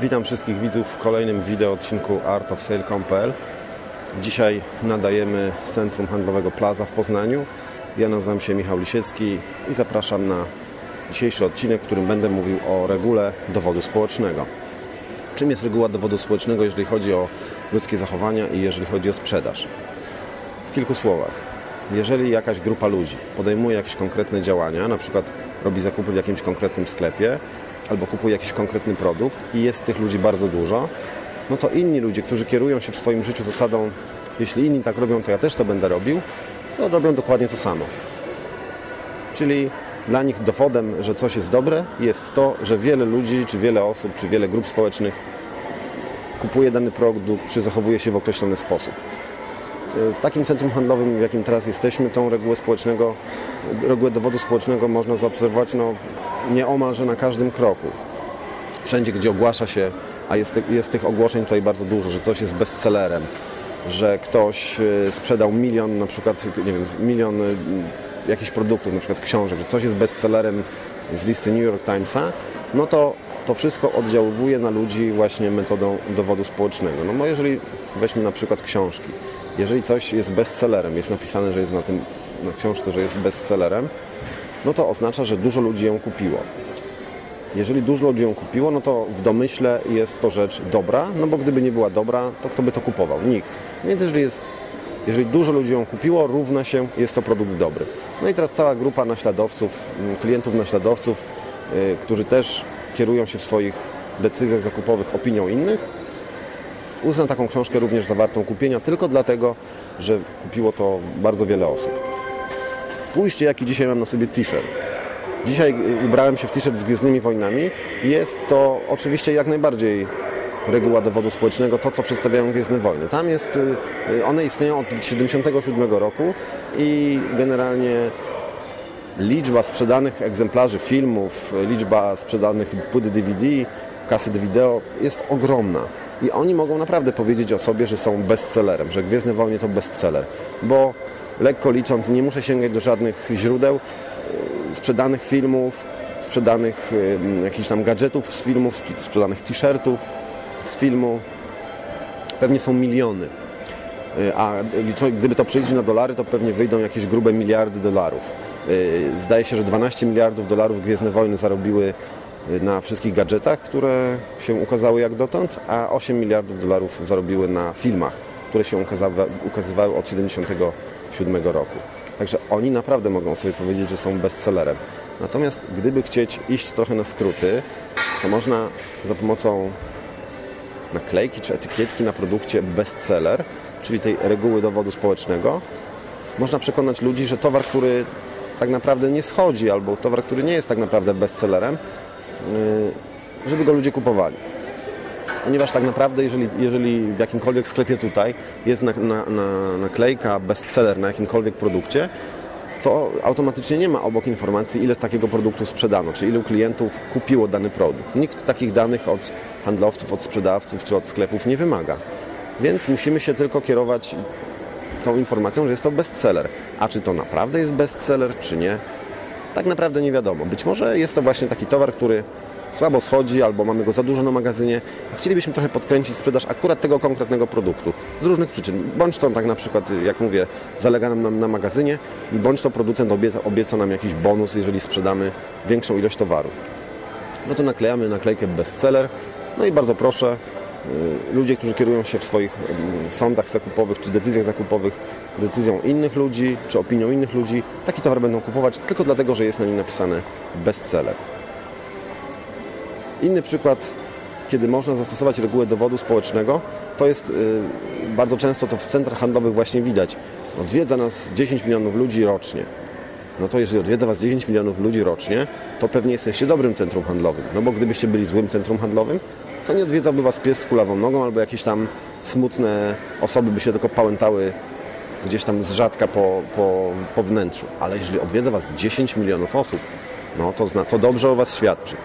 Witam wszystkich widzów w kolejnym wideo odcinku artofsale.pl Dzisiaj nadajemy z Centrum Handlowego Plaza w Poznaniu. Ja nazywam się Michał Lisiecki i zapraszam na dzisiejszy odcinek, w którym będę mówił o regule dowodu społecznego. Czym jest reguła dowodu społecznego, jeżeli chodzi o ludzkie zachowania i jeżeli chodzi o sprzedaż? W kilku słowach. Jeżeli jakaś grupa ludzi podejmuje jakieś konkretne działania, na przykład robi zakupy w jakimś konkretnym sklepie, albo kupuje jakiś konkretny produkt i jest tych ludzi bardzo dużo, no to inni ludzie, którzy kierują się w swoim życiu zasadą, jeśli inni tak robią, to ja też to będę robił, to robią dokładnie to samo. Czyli dla nich dowodem, że coś jest dobre, jest to, że wiele ludzi, czy wiele osób, czy wiele grup społecznych kupuje dany produkt, czy zachowuje się w określony sposób. W takim centrum handlowym, w jakim teraz jesteśmy, tą regułę społecznego, regułę dowodu społecznego można zaobserwować no, nieomalże na każdym kroku. Wszędzie, gdzie ogłasza się, a jest, jest tych ogłoszeń tutaj bardzo dużo, że coś jest bestsellerem, że ktoś e, sprzedał milion, na przykład, nie wiem, milion e, jakichś produktów, na przykład książek, że coś jest bestsellerem z listy New York Timesa, no to to wszystko oddziałuje na ludzi właśnie metodą dowodu społecznego. No bo jeżeli weźmy na przykład książki, jeżeli coś jest bestsellerem, jest napisane, że jest na tym na książce, że jest bestsellerem, no to oznacza, że dużo ludzi ją kupiło. Jeżeli dużo ludzi ją kupiło, no to w domyśle jest to rzecz dobra, no bo gdyby nie była dobra, to kto by to kupował? Nikt. Więc jeżeli, jest, jeżeli dużo ludzi ją kupiło, równa się, jest to produkt dobry. No i teraz cała grupa naśladowców, mm, klientów naśladowców, yy, którzy też kierują się w swoich decyzjach zakupowych opinią innych, uzna taką książkę również zawartą kupienia tylko dlatego, że kupiło to bardzo wiele osób. Spójrzcie, jaki dzisiaj mam na sobie t-shirt. Dzisiaj ubrałem się w t-shirt z Gwiezdnymi Wojnami. Jest to oczywiście jak najbardziej reguła dowodu społecznego, to co przedstawiają Gwiezdne Wojny. Tam jest, y, one istnieją od 1977 roku i generalnie liczba sprzedanych egzemplarzy filmów, liczba sprzedanych płyt DVD, kasy wideo jest ogromna. I oni mogą naprawdę powiedzieć o sobie, że są bestsellerem, że Gwiezdne Wojny to bestseller, bo lekko licząc nie muszę sięgać do żadnych źródeł e, sprzedanych filmów, sprzedanych e, jakichś tam gadżetów z filmów, sprzedanych t-shirtów z filmu. Pewnie są miliony. E, a gdyby to przejść na dolary, to pewnie wyjdą jakieś grube miliardy dolarów. Zdaje się, że 12 miliardów dolarów Gwiezdne Wojny zarobiły na wszystkich gadżetach, które się ukazały jak dotąd, a 8 miliardów dolarów zarobiły na filmach, które się ukazywały od 1977 roku. Także oni naprawdę mogą sobie powiedzieć, że są bestsellerem. Natomiast gdyby chcieć iść trochę na skróty, to można za pomocą naklejki czy etykietki na produkcie bestseller, czyli tej reguły dowodu społecznego, można przekonać ludzi, że towar, który tak naprawdę nie schodzi, albo towar, który nie jest tak naprawdę bestsellerem, żeby go ludzie kupowali. Ponieważ tak naprawdę, jeżeli, jeżeli w jakimkolwiek sklepie tutaj jest na, na, na, naklejka bestseller na jakimkolwiek produkcie, to automatycznie nie ma obok informacji, ile z takiego produktu sprzedano, czy ilu klientów kupiło dany produkt. Nikt takich danych od handlowców, od sprzedawców czy od sklepów nie wymaga. Więc musimy się tylko kierować tą informacją, że jest to bestseller. A czy to naprawdę jest bestseller, czy nie, tak naprawdę nie wiadomo. Być może jest to właśnie taki towar, który słabo schodzi albo mamy go za dużo na magazynie, a chcielibyśmy trochę podkręcić sprzedaż akurat tego konkretnego produktu z różnych przyczyn. Bądź to tak na przykład, jak mówię, zalega nam na, na magazynie, bądź to producent obieca, obieca nam jakiś bonus, jeżeli sprzedamy większą ilość towaru. No to naklejamy naklejkę bestseller, no i bardzo proszę, y, ludzie, którzy kierują się w swoich mm, sądach zakupowych czy decyzjach zakupowych decyzją innych ludzi czy opinią innych ludzi, taki towar będą kupować tylko dlatego, że jest na nim napisane bestseller. Inny przykład, kiedy można zastosować regułę dowodu społecznego, to jest yy, bardzo często to w centrach handlowych właśnie widać. Odwiedza nas 10 milionów ludzi rocznie. No to jeżeli odwiedza Was 10 milionów ludzi rocznie, to pewnie jesteście dobrym centrum handlowym. No bo gdybyście byli złym centrum handlowym, to nie odwiedzałby Was pies z kulawą nogą albo jakieś tam smutne osoby by się tylko pałętały gdzieś tam z rzadka po, po, po wnętrzu. Ale jeżeli odwiedza Was 10 milionów osób, no to, zna, to dobrze o Was świadczy.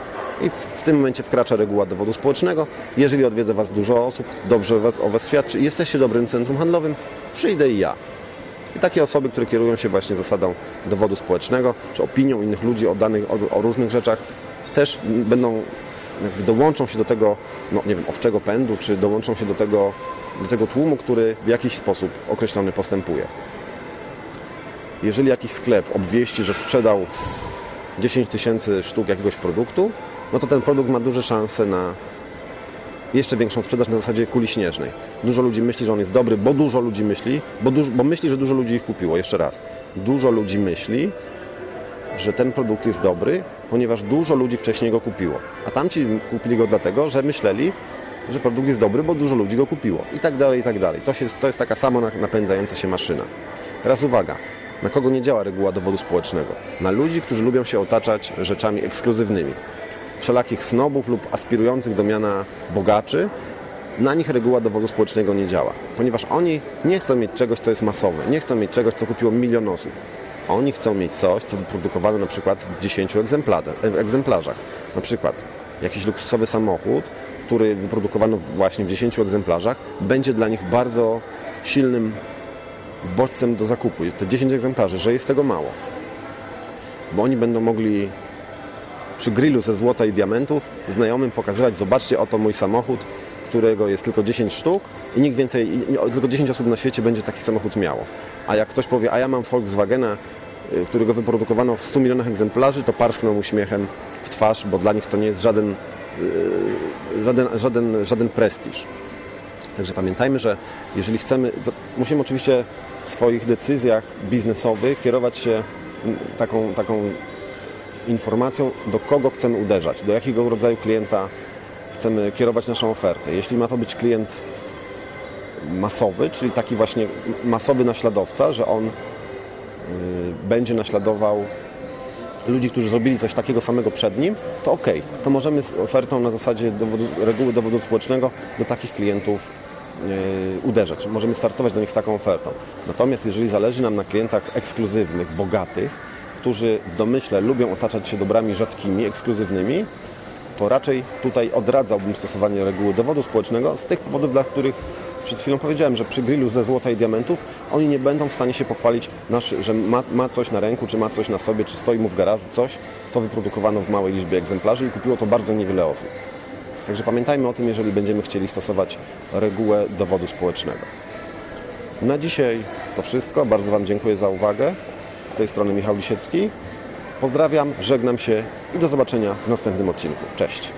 I w, w, tym momencie wkracza reguła dowodu społecznego. Jeżeli odwiedza Was dużo osób, dobrze Was, o was świadczy jesteście dobrym centrum handlowym, przyjdę i ja. I takie osoby, które kierują się właśnie zasadą dowodu społecznego, czy opinią innych ludzi o, danych, o, o różnych rzeczach, też będą dołączą się do tego, no nie wiem, owczego pędu, czy dołączą się do tego, do tego tłumu, który w jakiś sposób określony postępuje. Jeżeli jakiś sklep obwieści, że sprzedał 10 tysięcy sztuk jakiegoś produktu, no to ten produkt ma duże szanse na jeszcze większą sprzedaż na zasadzie kuli śnieżnej. Dużo ludzi myśli, że on jest dobry, bo dużo ludzi myśli, bo, dużo, bo myśli, że dużo ludzi ich kupiło. Jeszcze raz. Dużo ludzi myśli, że ten produkt jest dobry, ponieważ dużo ludzi wcześniej go kupiło. A tamci kupili go dlatego, że myśleli, że produkt jest dobry, bo dużo ludzi go kupiło. I tak dalej, i tak dalej. To, się, to jest taka samo napędzająca się maszyna. Teraz uwaga. Na kogo nie działa reguła dowodu społecznego? Na ludzi, którzy lubią się otaczać rzeczami ekskluzywnymi. Wszelakich snobów lub aspirujących do miana bogaczy, na nich reguła dowodu społecznego nie działa, ponieważ oni nie chcą mieć czegoś, co jest masowe, nie chcą mieć czegoś, co kupiło milion osób. Oni chcą mieć coś, co wyprodukowano na przykład w 10 egzemplarzach. Na przykład jakiś luksusowy samochód, który wyprodukowano właśnie w 10 egzemplarzach, będzie dla nich bardzo silnym bodźcem do zakupu. Te 10 egzemplarzy, że jest tego mało. Bo oni będą mogli przy grillu ze złota i diamentów znajomym pokazywać, zobaczcie, oto mój samochód, którego jest tylko 10 sztuk i nikt więcej, tylko 10 osób na świecie będzie taki samochód miało. A jak ktoś powie, a ja mam Volkswagena, y, którego wyprodukowano w 100 milionach egzemplarzy, to parskną uśmiechem w twarz, bo dla nich to nie jest żaden, żaden, żaden, żaden prestiż. Także pamiętajmy, że jeżeli chcemy, musimy oczywiście w swoich decyzjach biznesowych kierować się taką, taką informacją, do kogo chcemy uderzać, do jakiego rodzaju klienta chcemy kierować naszą ofertę. Jeśli ma to być klient masowy, czyli taki właśnie masowy naśladowca, że on y, będzie naśladował ludzi, którzy zrobili coś takiego samego przed nim, to ok, to możemy z ofertą na zasadzie dowodu, reguły dowodu społecznego do takich klientów y, uderzać. Możemy startować do nich z taką ofertą. Natomiast jeżeli zależy nam na klientach ekskluzywnych, bogatych, którzy w domyśle lubią otaczać się dobrami rzadkimi, ekskluzywnymi, to raczej tutaj odradzałbym stosowanie reguły dowodu społecznego z tych powodów, dla których przed chwilą powiedziałem, że przy grillu ze złota i diamentów oni nie będą w stanie się pochwalić, że ma, ma, coś na ręku, czy ma coś na sobie, czy stoi mu w garażu, coś, co wyprodukowano w małej liczbie egzemplarzy i kupiło to bardzo niewiele osób. Także pamiętajmy o tym, jeżeli będziemy chcieli stosować regułę dowodu społecznego. Na dzisiaj to wszystko. Bardzo Wam dziękuję za uwagę. Z tej strony Michał Lisiecki. Pozdrawiam, żegnam się i do zobaczenia w następnym odcinku. Cześć!